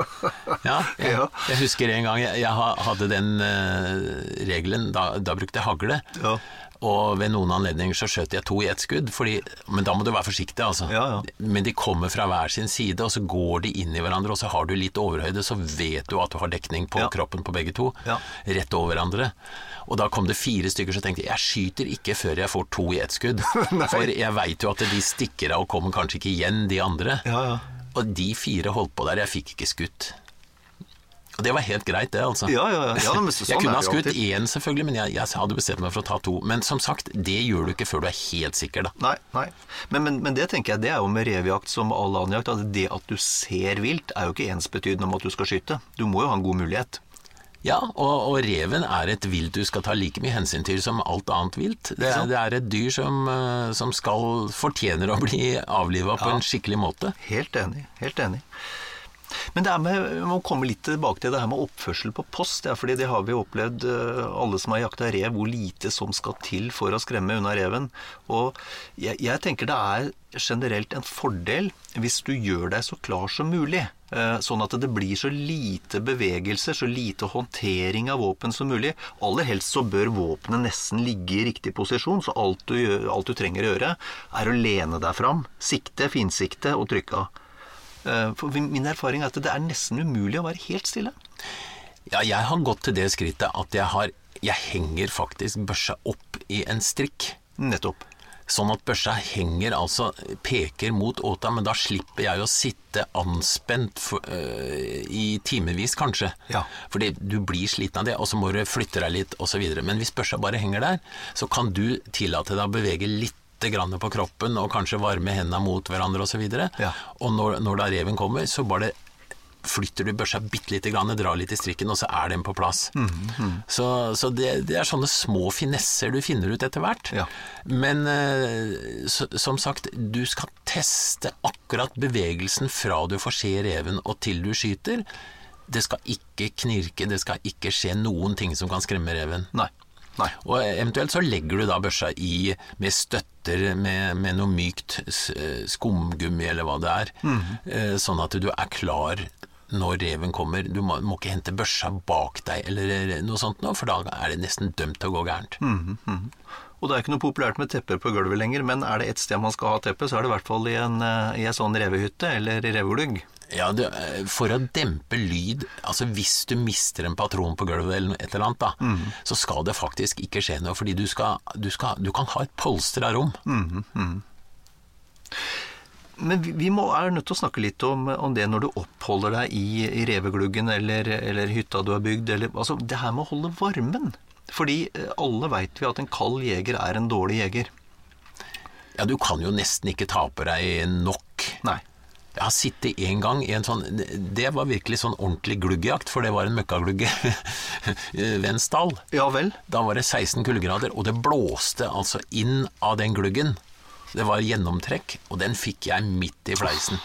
[laughs] Ja, jeg, jeg husker en gang jeg, jeg hadde den eh, regelen, da, da brukte jeg hagle. Ja. Og ved noen anledninger så skjøt jeg to i ett skudd, fordi, men da må du være forsiktig, altså. Ja, ja. Men de kommer fra hver sin side, og så går de inn i hverandre, og så har du litt overhøyde, så vet du at du har dekning på Ja. kroppen på begge to, Ja. rett over hverandre. Og da kom det fire stykker, så tenkte jeg jeg skyter ikke før jeg får to i ett skudd. [laughs] For jeg veit jo at de stikker av og kommer kanskje ikke igjen, de andre. Ja, ja. Og de fire holdt på der, jeg fikk ikke skutt. Og det var helt greit, det, altså. Ja, ja, ja. Ja, men så- [laughs] jeg sånn kunne ha skutt én, selvfølgelig, men jeg, jeg hadde bestemt meg for å ta to. Men som sagt, det gjør du ikke før du er helt sikker, da. Nei, nei. Men, men, men det tenker jeg, det er jo med revjakt som all annen jakt. At det at du ser vilt, er jo ikke ensbetydende om at du skal skyte. Du må jo ha en god mulighet. Ja, og, og reven er et vilt du skal ta like mye hensyn til som alt annet vilt. Det, er- det er et dyr som, eh, som skal fortjener å bli avliva på en skikkelig måte. Helt enig. Helt enig. Men det er med, vi må komme litt tilbake til det her med oppførsel på post. Ja, fordi det har vi opplevd, eh, alle som har jakta rev, hvor lite som skal til for å skremme unna reven. Og jeg, jeg tenker det er generelt en fordel hvis du gjør deg så klar som mulig. eh, Sånn at det blir så lite bevegelser, så lite håndtering av våpen som mulig. Aller helst så bør våpenet nesten ligge i riktig posisjon, så alt du, alt du trenger å gjøre, er å lene deg fram, sikte, finsikte og trykke av. Eh, For min erfaring er at det er nesten umulig å være helt stille. Ja, jeg har gått til det skrittet at jeg har Jeg henger faktisk børsa opp i en strikk. Nettopp. Sånn at børsa henger, altså peker mot åta, men da slipper jeg å sitte anspent for, øh, i timevis, kanskje. Ja. Fordi du blir sliten av det, og så må du flytte deg litt, osv. Men hvis børsa bare henger der, så kan du tillate deg å bevege litt grann på kroppen, og kanskje varme hendene mot hverandre osv. Og, Ja. og når, når da reven kommer, så bare flytter du børsa bitte lite grann, drar litt i strikken, og så er den på plass. Mhm, Så, så det, det er sånne små finesser du finner ut etter hvert. Ja. Men eh, så, som sagt, du skal teste akkurat bevegelsen fra du får se reven og til du skyter. Det skal ikke knirke, det skal ikke skje noen ting som kan skremme reven. Nei. Nei. Og eventuelt så legger du da børsa i med støtter med, med noe mykt eh, skumgummi eller hva det er, eh, sånn at du er klar når reven kommer. Du må, må ikke hente børsa bak deg eller noe sånt nå, for da er det nesten dømt til å gå gærent. Og det er ikke noe populært med tepper på gulvet lenger, men er det ett sted man skal ha teppe, så er det i hvert fall i en, eh, i en sånn revehytte eller i reveglugg. Ja, det, eh, for å dempe lyd, altså hvis du mister en patron på gulvet eller et eller annet, da, så skal det faktisk ikke skje noe, fordi du, skal, du, skal, du kan ha et polstra rom. Men vi, vi må, er nødt til å snakke litt om, om det når du oppholder deg i, i revegluggen eller, eller hytta du har bygd. Eller, altså, det her med å holde varmen. Fordi eh, alle veit vi at en kald jeger er en dårlig jeger. Ja, du kan jo nesten ikke ta på deg nok. Nei. Jeg har sittet en gang i en sånn Det var virkelig sånn ordentlig gluggjakt, for det var en møkkaglugge ved [laughs] en stall. Ja vel? Da var det 16 kuldegrader, og det blåste altså inn av den gluggen. Det var gjennomtrekk, og den fikk jeg midt i fleisen.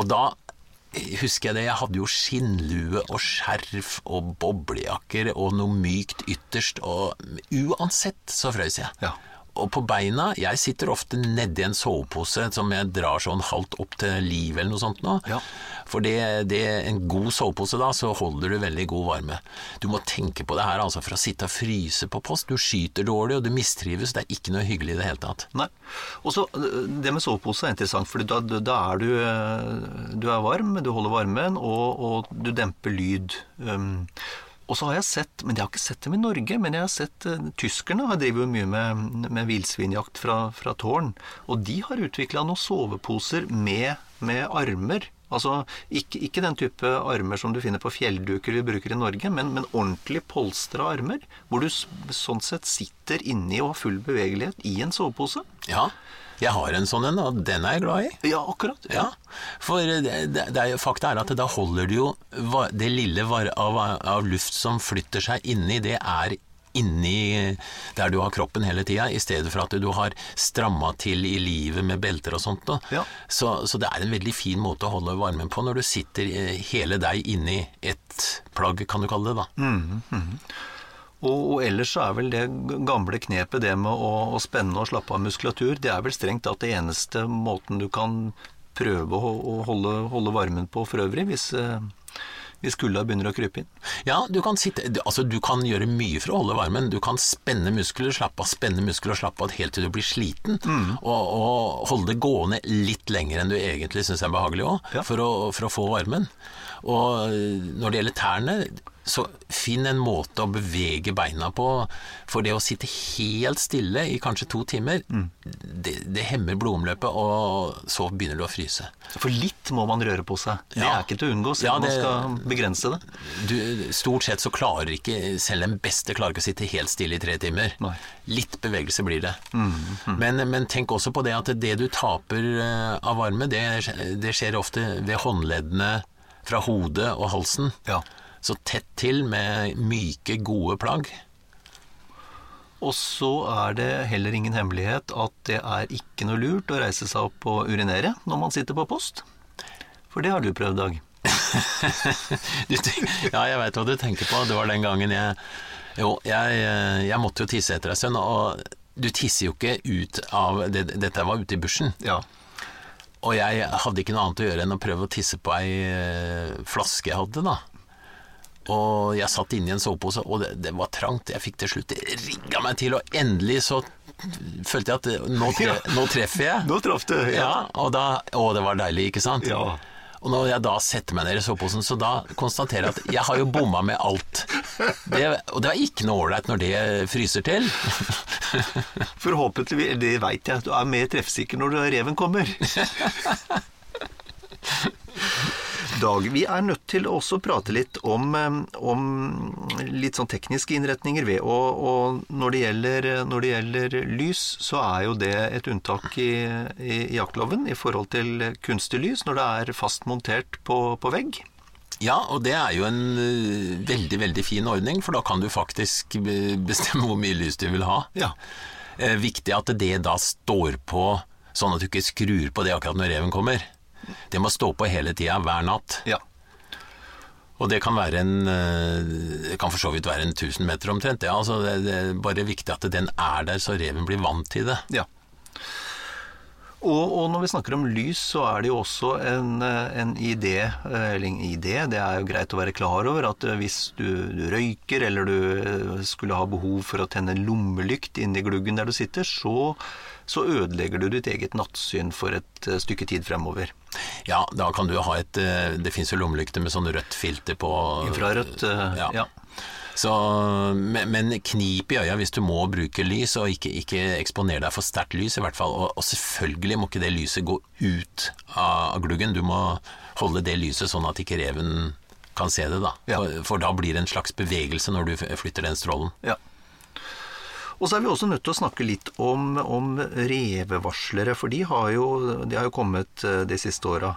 Og da husker jeg det, jeg hadde jo skinnlue og skjerf og boblejakker og noe mykt ytterst, og uansett så frøs jeg. Ja. Og på beina Jeg sitter ofte nedi en sovepose som jeg drar sånn halvt opp til livet eller noe sånt nå. Ja. For det, det, en god sovepose da, så holder du veldig god varme. Du må tenke på det her, altså, for å sitte og fryse på post. Du skyter dårlig, og du mistrives. Det er ikke noe hyggelig i det hele tatt. Nei. Og så eh, Det med sovepose er interessant, for da, da er du, eh, du er varm, du holder varmen, og, og du demper lyd. Um, og så har jeg sett, men jeg har ikke sett dem i Norge, men jeg har sett uh, tyskerne har driver jo mye med, med villsvinjakt fra, fra tårn. Og de har utvikla noen soveposer med, med armer. Altså ikke, ikke, den type armer som du finner på fjellduker vi bruker i Norge, men, men ordentlig polstra armer. Hvor du sånn sett sitter inni og har full bevegelighet i en sovepose. Ja, jeg har en sånn en, og den er jeg glad i. Ja, akkurat. Ja, for det, det, det er, fakta er at da holder du jo det lille var, av, av, luft som flytter seg inni, det er inni der du har kroppen hele tida, i stedet for at du har stramma til i livet med belter og sånt. Ja. Så, så, det er en veldig fin måte å holde varmen på når du sitter hele deg inni et plagg, kan du kalle det da. Mm, mm. Og, og, ellers så er vel det gamle knepet, det med å, å spenne og slappe av muskulatur, det er vel strengt tatt det eneste måten du kan prøve å, å holde, holde, varmen på for øvrig, hvis, hvis kulda begynner å krype inn. Ja, du kan, sitte, altså, du kan gjøre mye for å holde varmen. Du kan spenne muskler, slappe av, spenne muskler og slappe av helt til du blir sliten. Mm. Og, og, holde det gående litt lenger enn du egentlig syns er behagelig òg, ja. for, for, å få varmen. Og når det gjelder tærne, så finn en måte å bevege beina på. For det å sitte helt stille i kanskje to timer, mm. det, det, hemmer blodomløpet, og så begynner du å fryse. For litt må man røre på seg. Det ja. er ikke til å unngå, selv om ja, man skal begrense det. Du, stort sett så klarer ikke, selv den beste klarer ikke å sitte helt stille i tre timer. Nei. Litt bevegelse blir det. Mm, mm. Men, men, tenk også på det at det du taper eh, av varme, det, det skjer ofte ved håndleddene fra hodet og halsen. Ja. Så tett til med myke, gode plagg. Og så er det heller ingen hemmelighet at det er ikke noe lurt å reise seg opp og urinere når man sitter på post. For det har du prøvd, Dag. [laughs] ja, jeg veit hva du tenker på. Det var den gangen jeg Jo, jeg, jeg måtte jo tisse etter ei stund, og du tisser jo ikke ut av det, Dette var ute i bushen. Ja. Og jeg hadde ikke noe annet å gjøre enn å prøve å tisse på ei eh, flaske jeg hadde, da. Og jeg satt inni en sovepose, og det, det, var trangt. Jeg fikk til slutt rigga meg til, og endelig så følte jeg at nå, tre, nå treffer jeg. Nå traff du. Ja. ja og da, å, det var deilig, ikke sant? Ja. Og når jeg da setter meg ned i soveposen, så da konstaterer jeg at jeg har jo bomma med alt. Det, og det var ikke noe ålreit når det fryser til. [laughs] Forhåpentligvis, det veit jeg, du er mer treffsikker når reven kommer. [laughs] Dag, vi er nødt til å også prate litt om, om litt sånn tekniske innretninger ved. Og, og når, det gjelder, når, det gjelder, lys, så er jo det et unntak i, i, i jaktloven i forhold til kunstig lys når det er fast montert på, på vegg. Ja, og det er jo en uh, veldig, veldig fin ordning, for da kan du faktisk bestemme hvor mye lys du vil ha. Ja. Eh, viktig at det da står på, sånn at du ikke skrur på det akkurat når reven kommer. Det må stå på hele tida, hver natt. Ja. Og det kan være en eh, Det kan for så vidt være en 1000 meter omtrent. Ja, altså det, det, er bare viktig at den er der, så reven blir vant til det. Ja. Og, og, når vi snakker om lys, så er det jo også en, en idé, eller en idé, det er jo greit å være klar over, at hvis du, du, røyker, eller du skulle ha behov for å tenne en lommelykt inni gluggen der du sitter, så, så ødelegger du ditt eget nattsyn for et stykke tid fremover. Ja, da kan du ha et eh, Det fins jo lommelykter med sånn rødt filter på Infrarødt, eh, Ja. ja. Så, men, men knip i øya hvis du må bruke lys, og ikke, ikke eksponere deg for sterkt lys i hvert fall. Og, og selvfølgelig må ikke det lyset gå ut av gluggen. Du må holde det lyset sånn at ikke reven kan se det, da. Ja. For, for da blir det en slags bevegelse når du flytter den strålen. Ja. Og så er vi også nødt til å snakke litt om, om revevarslere, for de har, jo, de har jo kommet eh, de siste åra.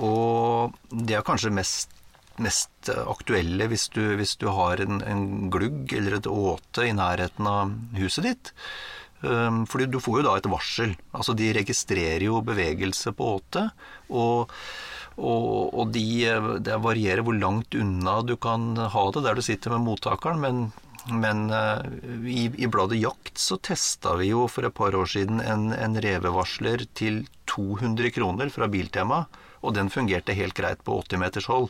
Og de er kanskje mest, mest aktuelle hvis du, hvis du har en, en glugg eller et åte i nærheten av huset ditt. Um, Fordi du får jo da et varsel. Altså de registrerer jo bevegelse på åte. Og, og, og de, det varierer hvor langt unna du kan ha det der du sitter med mottakeren. Men, men uh, i, i bladet Jakt så testa vi jo for et par år siden en, en revevarsler til 200 kroner fra Biltema. Og den fungerte helt greit på 80 meters hold.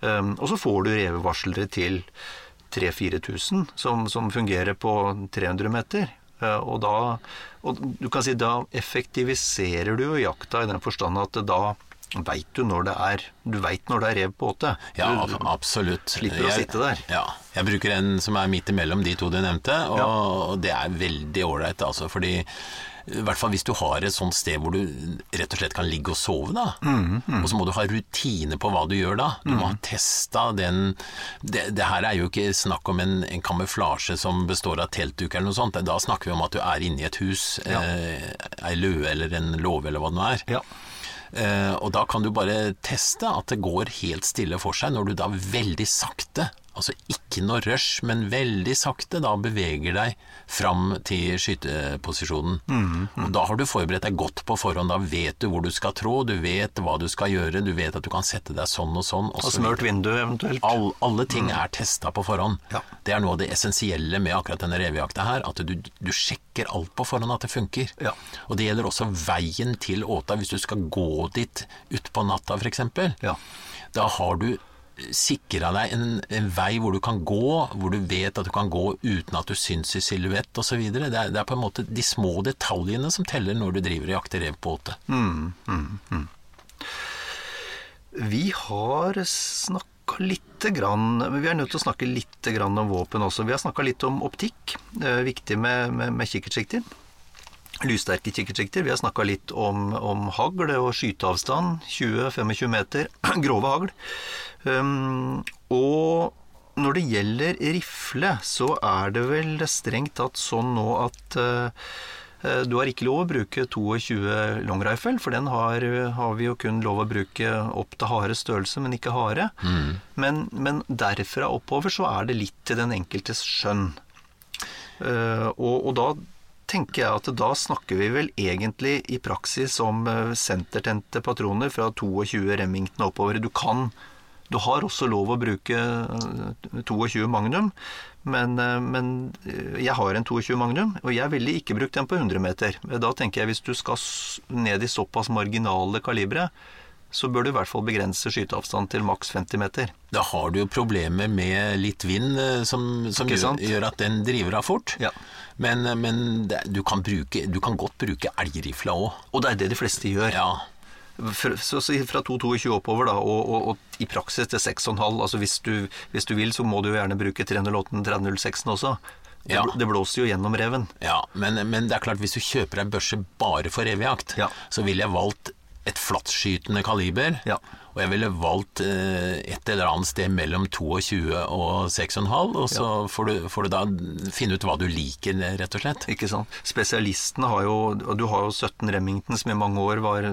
Um, og så får du revevarslere til 3000-4000 som, som fungerer på 300 meter. Uh, og da og du kan si da effektiviserer du jo jakta i den forstand at da veit du når det er Du veit når det er rev på åte. Ja, absolutt. slipper å sitte der. Ja. Jeg bruker en som er midt imellom de to du nevnte, og Ja. det er veldig ålreit, altså. Fordi i hvert fall hvis du har et sånt sted hvor du rett og slett kan ligge og sove, da. Mm, Og så må du ha rutine på hva du gjør da. Du må ha testa den det, det her er jo ikke snakk om en, en kamuflasje som består av teltduk eller noe sånt. Da snakker vi om at du er inne i et hus, Ja. eh, ei løe eller en låve eller hva det nå er. Ja. Eh, og da kan du bare teste at det går helt stille for seg, når du da veldig sakte, altså ikke noe rush, men veldig sakte, da beveger deg fram til skyteposisjonen. Og da har du forberedt deg godt på forhånd, da vet du hvor du skal trå, du vet hva du skal gjøre, du vet at du kan sette deg sånn og sånn. Og smørt vindu eventuelt. All, alle ting er testa på forhånd. Ja. Det er noe av det essensielle med akkurat denne revejakta her, at du, du sjekker alt på forhånd at det funker. Ja. Og det gjelder også veien til åta, hvis du skal gå dit utpå natta f.eks. Ja. Da har du sikra deg en, en vei hvor du kan gå, hvor du vet at du kan gå uten at du syns i silhuett osv. Det, er- det er på en måte de små detaljene som teller når du driver og jakter rev på åte. Vi har snakka lite grann men Vi er nødt til å snakke litt om våpen også. Vi har snakka litt om optikk. Er viktig med, med, med kikkertsikter. Lyssterke kikkertsikter. Vi har snakka litt om, om hagl og skyteavstand. 20-25 meter. [clears throat] Grove hagl. Um, og når det gjelder rifle, så er det vel strengt tatt sånn nå at Eh, Du har ikke lov å bruke 22 long rifle, for den har, har vi jo kun lov å bruke opp til hare størrelse, men ikke hare. Men, men derfra oppover så er det litt til den enkeltes skjønn. Uh, og, og da tenker jeg at da snakker vi vel egentlig i praksis om eh, sentertente patroner fra 22 Remington oppover. Du kan Du har også lov å bruke eh, 22 Magnum, men, eh, men eh, jeg har en 22 Magnum, og jeg ville ikke brukt den på 100 meter. Da tenker jeg hvis du skal ned i såpass marginale kalibre, så bør du i hvert fall begrense skyteavstand til maks 50 meter. Da har du jo problemer med litt vind eh, som, som gjør, gjør at den driver av fort. Ja. Men, men det, du, kan bruke, du kan godt bruke elgrifla òg. Og det er det de fleste gjør. Ja. Fra, så, så fra 2,22 oppover, da, og, og, og i praksis til 6,5. Altså hvis du, hvis du vil, så må du jo gjerne bruke 308 306 også. Det, Ja. det blåser jo gjennom reven. Ja, men, men det er klart, hvis du kjøper ei børse bare for revejakt, Ja. så ville jeg valgt et flattskytende kaliber. Ja. Og jeg ville valgt eh, et eller annet sted mellom 22 og 6,5, og så får, du, får du da finne ut hva du liker, rett og slett. Ikke sant? Spesialistene har jo og Du har jo 17 Remington, som i mange år var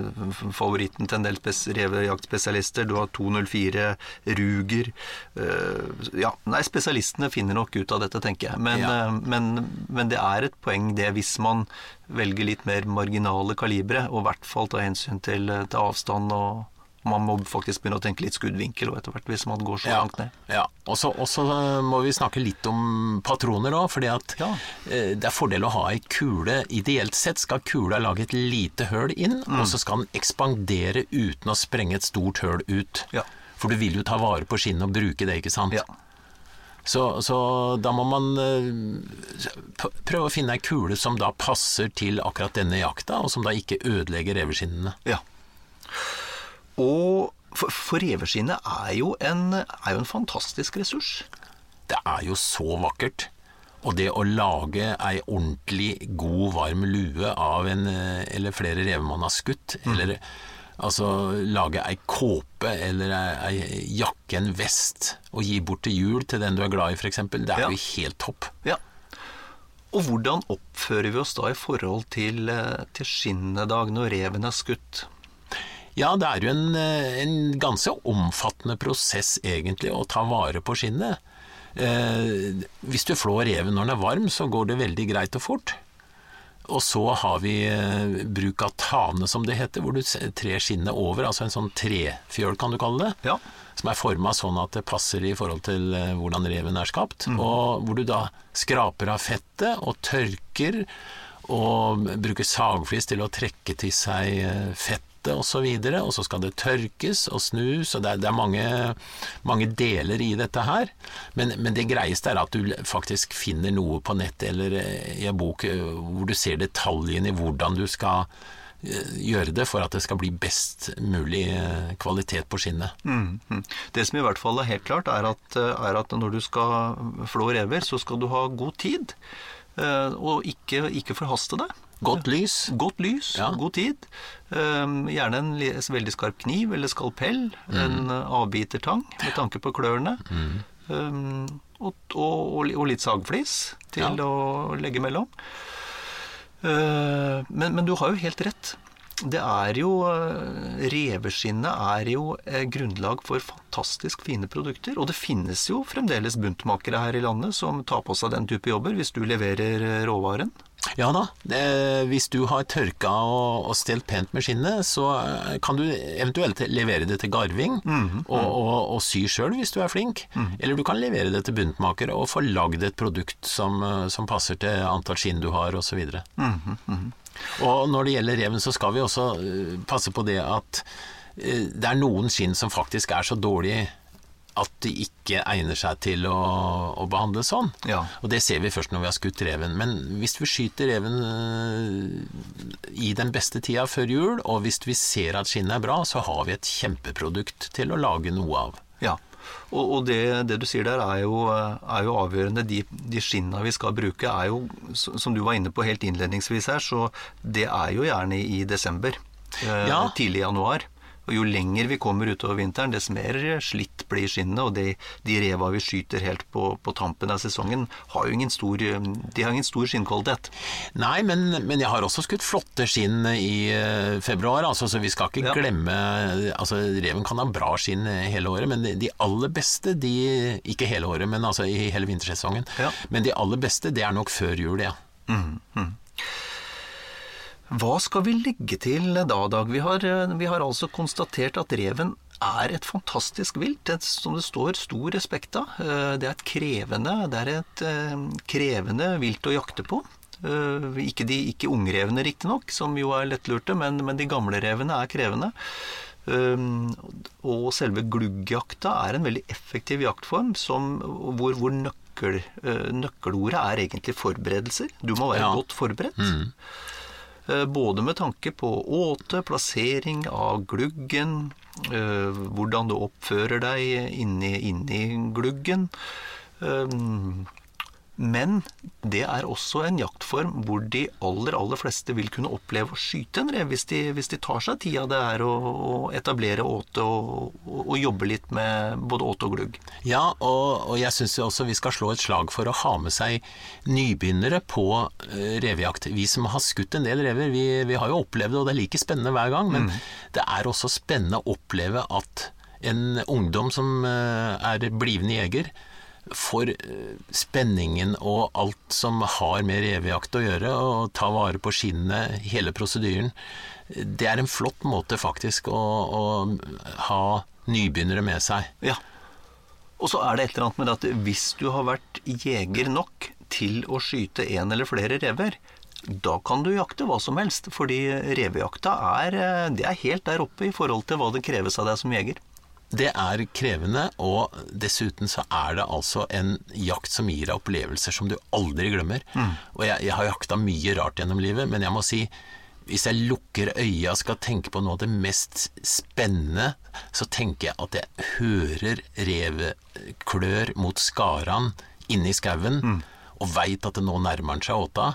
favoritten til en del revejaktspesialister. Du har 204 Ruger. eh, ja, nei, spesialistene finner nok ut av dette, tenker jeg. Men, Ja. eh, men, men det er et poeng, det, hvis man velger litt mer marginale kalibre, og i hvert fall ta hensyn til, til avstand og man må faktisk begynne å tenke litt skuddvinkel og etter hvert hvis man går så Ja, langt ned. ja. Og så så må vi snakke litt om patroner òg, fordi at Ja. eh, det er fordel å ha ei kule. Ideelt sett skal kula lage et lite høl inn, Mm. og så skal den ekspandere uten å sprenge et stort høl ut. Ja. For du vil jo ta vare på skinnet og bruke det, ikke sant? Ja. Så, så da må man eh, prøve å finne ei kule som da passer til akkurat denne jakta, og som da ikke ødelegger reveskinnene. Ja. Og for, for reveskinnet er er jo en fantastisk ressurs. Det er jo så vakkert. Og det å lage ei ordentlig god, varm lue av en eh, eller flere rever man har skutt, mm. eller altså lage ei kåpe eller ei, ei, jakke, en vest, og gi bort til jul til den du er glad i, f.eks., det er ja. jo helt topp. Ja. Og hvordan oppfører vi oss da i forhold til, til til skinnedag når reven er skutt? Ja, det er jo en, eh, en, ganske omfattende prosess egentlig å ta vare på skinnet. Eh, hvis du flår reven når den er varm, så går det veldig greit og fort. Og så har vi eh, bruk av tane, som det heter, hvor du trer skinnet over. Altså en sånn trefjøl, kan du kalle det. Ja. Som er forma sånn at det passer i forhold til eh, hvordan reven er skapt. Mm. Og hvor du da skraper av fettet og tørker, og bruker sagflis til å trekke til seg eh, fett hvete osv., og, så og så skal det tørkes og snus, og det er, det er mange, mange, deler i dette her. Men, men, det greieste er at du faktisk finner noe på nett eller eh, i en bok eh, hvor du ser detaljene i hvordan du skal eh, gjøre det for at det skal bli best mulig kvalitet på skinnet. Mm, mm. Det som i hvert fall er helt klart, er at, er at når du skal flå rever, så skal du ha god tid. Og ikke, ikke forhaste deg. Godt lys. Godt lys, ja. god tid. Um, gjerne en veldig skarp kniv eller skalpell. Mm. En uh, avbitertang med tanke på klørne. Mm. Um, og, og, og, litt sagflis til ja. å legge mellom. Uh, men, men, du har jo helt rett. Det er jo uh, Reveskinnet er jo uh, grunnlag for fantastisk fine produkter. Og det finnes jo fremdeles buntmakere her i landet som tar på seg den type jobber, hvis du leverer uh, råvaren. Ja da. Det, hvis du har tørka og, stelt pent med skinnet, så eh, kan du eventuelt levere det til garving mm -hmm. og, og, og, sy sjøl hvis du er flink. Mm. Eller du kan levere det til buntmaker og få lagd et produkt som, eh, som, passer til antall skinn du har osv. Mm -hmm. Og når det gjelder reven, så skal vi også eh, passe på det at det er noen skinn som faktisk er så dårlig at de ikke egner seg til å, å behandle sånn. Ja. Og det ser vi først når vi har skutt reven. Men hvis vi skyter reven eh, i den beste tida før jul, og hvis vi ser at skinnet er bra, så har vi et kjempeprodukt til å lage noe av. Ja, og, og det, det, du sier der er jo, er jo avgjørende. De, de skinna vi skal bruke er jo, som du var inne på helt innledningsvis her, så det er jo gjerne i desember. Eh, ja. Tidlig januar. Og Jo lenger vi kommer utover vinteren, dess mer slitt blir skinnet. Og de, de reva vi skyter helt på, på, tampen av sesongen, har jo ingen stor, de har ingen stor skinnkvalitet. Nei, men, men, jeg har også skutt flotte skinn i uh, februar, altså, så vi skal ikke ja. glemme altså, Reven kan ha bra skinn hele året, men de, de aller beste, de Ikke hele året, men altså i hele vintersesongen. Ja. Men de aller beste, det er nok før jul, ja. Mm, mm. Hva skal vi legge til da, Dag? Vi har, eh, vi har altså konstatert at reven er et fantastisk vilt, et, som det står stor respekt av. Eh, det er et krevende, det er et eh, krevende vilt å jakte på. Ikke de ikke ungrevene, riktignok, som jo er lettlurte, men, men de gamle revene er krevende. Og selve gluggjakta er en veldig effektiv jaktform som, hvor, hvor nøkkel, nøkkelordet er egentlig forberedelser. Du må være ja. godt forberedt. Mm. Eh, både med tanke på åte, plassering av gluggen, eh, hvordan du oppfører deg inni, inni gluggen. Eh, men det er også en jaktform hvor de aller, aller fleste vil kunne oppleve å skyte en rev hvis de, hvis de tar seg tida det er å, å etablere åte og, og, og, jobbe litt med både åte og glugg. Ja, og, og jeg syns også vi skal slå et slag for å ha med seg nybegynnere på uh, revejakt. Vi som har skutt en del rever, vi, vi, har jo opplevd det, og det er like spennende hver gang, men mm. det er også spennende å oppleve at en ungdom som uh, er blivende jeger, for eh, spenningen og alt som har med revejakt å gjøre, og ta vare på skinnet, hele prosedyren. Det er en flott måte faktisk å, å ha nybegynnere med seg. Ja. Og så er det et eller annet med at hvis du har vært jeger nok til å skyte en eller flere rever, da kan du jakte hva som helst. Fordi revejakta er, eh, er helt der oppe i forhold til hva det kreves av deg som jeger. Det er krevende, og dessuten så er det altså en jakt som gir deg opplevelser som du aldri glemmer. Mm. Og jeg, jeg har jakta mye rart gjennom livet, men jeg må si Hvis jeg lukker øya og skal tenke på noe av det mest spennende, så tenker jeg at jeg hører reveklør mot skaran inne i skauen. Og veit at det nå nærmer han seg åta.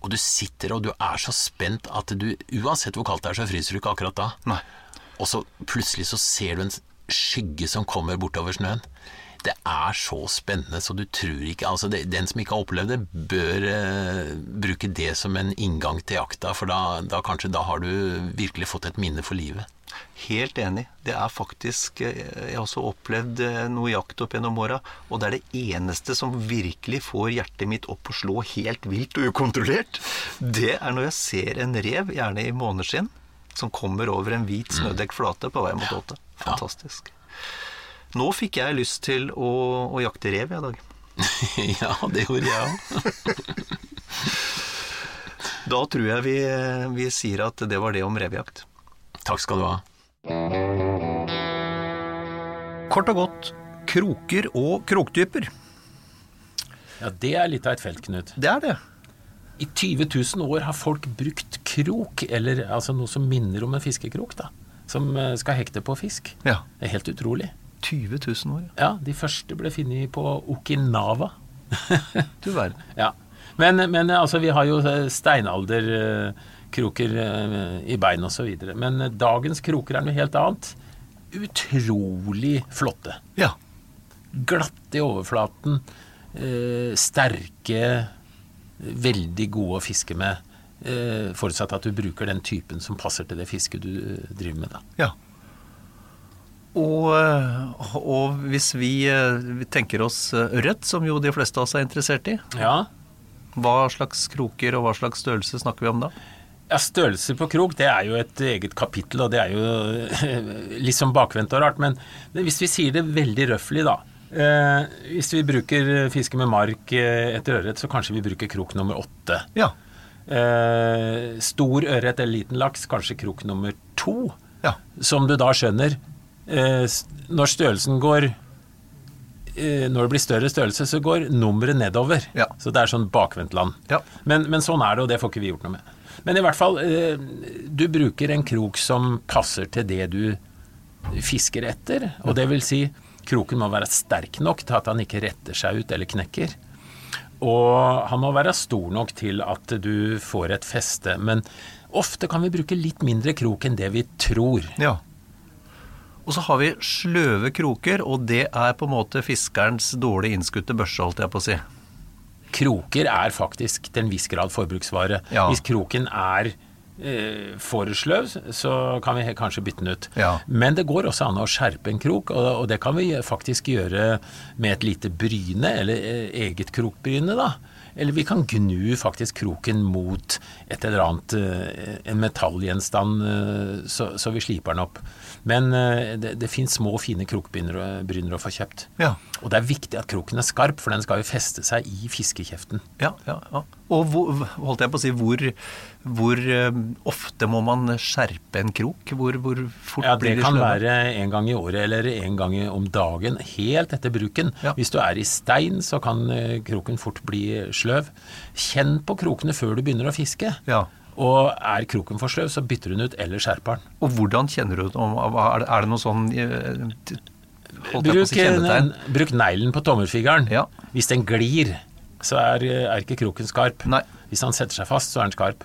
Og du sitter og du er så spent at du Uansett hvor kaldt det er, så fryser du ikke akkurat da. Nei. Og så plutselig så ser du en skygge som kommer bortover snøen. Det er så spennende, så du tror ikke altså det, Den som ikke har opplevd det, bør eh, bruke det som en inngang til jakta, for da, da kanskje da har du virkelig fått et minne for livet. Helt enig. Det er faktisk eh, Jeg har også opplevd eh, noe jakt opp gjennom åra, og det er det eneste som virkelig får hjertet mitt opp og slå helt vilt og ukontrollert. Det er når jeg ser en rev, gjerne i måneskinn, som kommer over en hvit snødekkflate på vei mot åte. Fantastisk. Nå fikk jeg lyst til å, å jakte rev i dag. [laughs] ja, det gjorde jeg òg. [laughs] Da tror jeg vi, vi sier at det var det om revejakt. Takk skal du ha. Kort og godt kroker og kroktyper. Ja, det er litt av et felt, Knut. Det er det. I 20 000 år har folk brukt krok, eller altså noe som minner om en fiskekrok, da. Som eh, skal hekte på fisk. Ja. Det er helt utrolig. 20 000 år. Ja, de første ble funnet på Okinawa. [laughs] Du verden. Ja. Men, men altså, vi har jo eh, steinalderkroker eh, i bein og så videre. Men eh, dagens kroker er noe helt annet. Utrolig flotte. Ja. Glatte i overflaten. Eh, sterke. Veldig gode å fiske med. Eh, forutsatt at du bruker den typen som passer til det fisket du eh, driver med. da. ja. Og, eh, og hvis vi tenker oss ørret, som jo de fleste av oss er interessert i, Ja, hva slags kroker og hva slags størrelse snakker vi om da? Ja, Størrelse på krok det er jo et eget kapittel, og det er jo litt sånn bakvendt og rart. Men hvis vi sier det veldig røffelig, da. Eh, hvis vi bruker fiske med mark etter ørret, så kanskje vi bruker krok nummer åtte. Ja. Eh, stor ørret eller liten laks, kanskje krok nummer to. Ja. Som du da skjønner, eh, når størrelsen går eh, Når det blir større størrelse, så går nummeret nedover. Ja. Så det er sånn bakvendtland. Ja. Men, men sånn er det, og det får ikke vi gjort noe med. Men i hvert fall, eh, du bruker en krok som passer til det du fisker etter. Og det vil si, kroken må være sterk nok til at han ikke retter seg ut eller knekker. Og han må være stor nok til at du får et feste. Men ofte kan vi bruke litt mindre krok enn det vi tror. ja. Og så har vi sløve kroker, og det er på en måte fiskerens dårlig innskutte børse, holdt jeg på å si. Kroker er faktisk til en viss grad forbruksvare. Ja. Hvis kroken er eh, for sløv, så kan vi kanskje bytte den ut. Ja. Men det går også an å skjerpe en krok, og, det kan vi faktisk gjøre med et lite bryne, eller eh, eget krokbryne, da. Eller vi kan gnu faktisk kroken mot et eller annet, eh, en metallgjenstand, så, så vi sliper den opp. Men det, det finnes små, fine krokbryner å få kjøpt. Ja. Og det er viktig at kroken er skarp, for den skal jo feste seg i fiskekjeften. Ja, ja, ja. Og hvor, holdt jeg på å si, hvor, hvor eh, ofte må man skjerpe en krok? Hvor, hvor fort Ja, blir Det de kan være en gang i året eller en gang om dagen, helt etter bruken. Ja. Hvis du er i stein, så kan eh, kroken fort bli sløv. Kjenn på krokene før du begynner å fiske. Ja. Og er kroken for sløv, så bytter du den ut eller skjerper den. Og hvordan kjenner du om Er det, er det noe sånn eh, Bruk, bruk neglen på tommelfingeren. Ja. Hvis den glir, så er, er ikke kroken skarp. Nei. Hvis han setter seg fast, så er den skarp.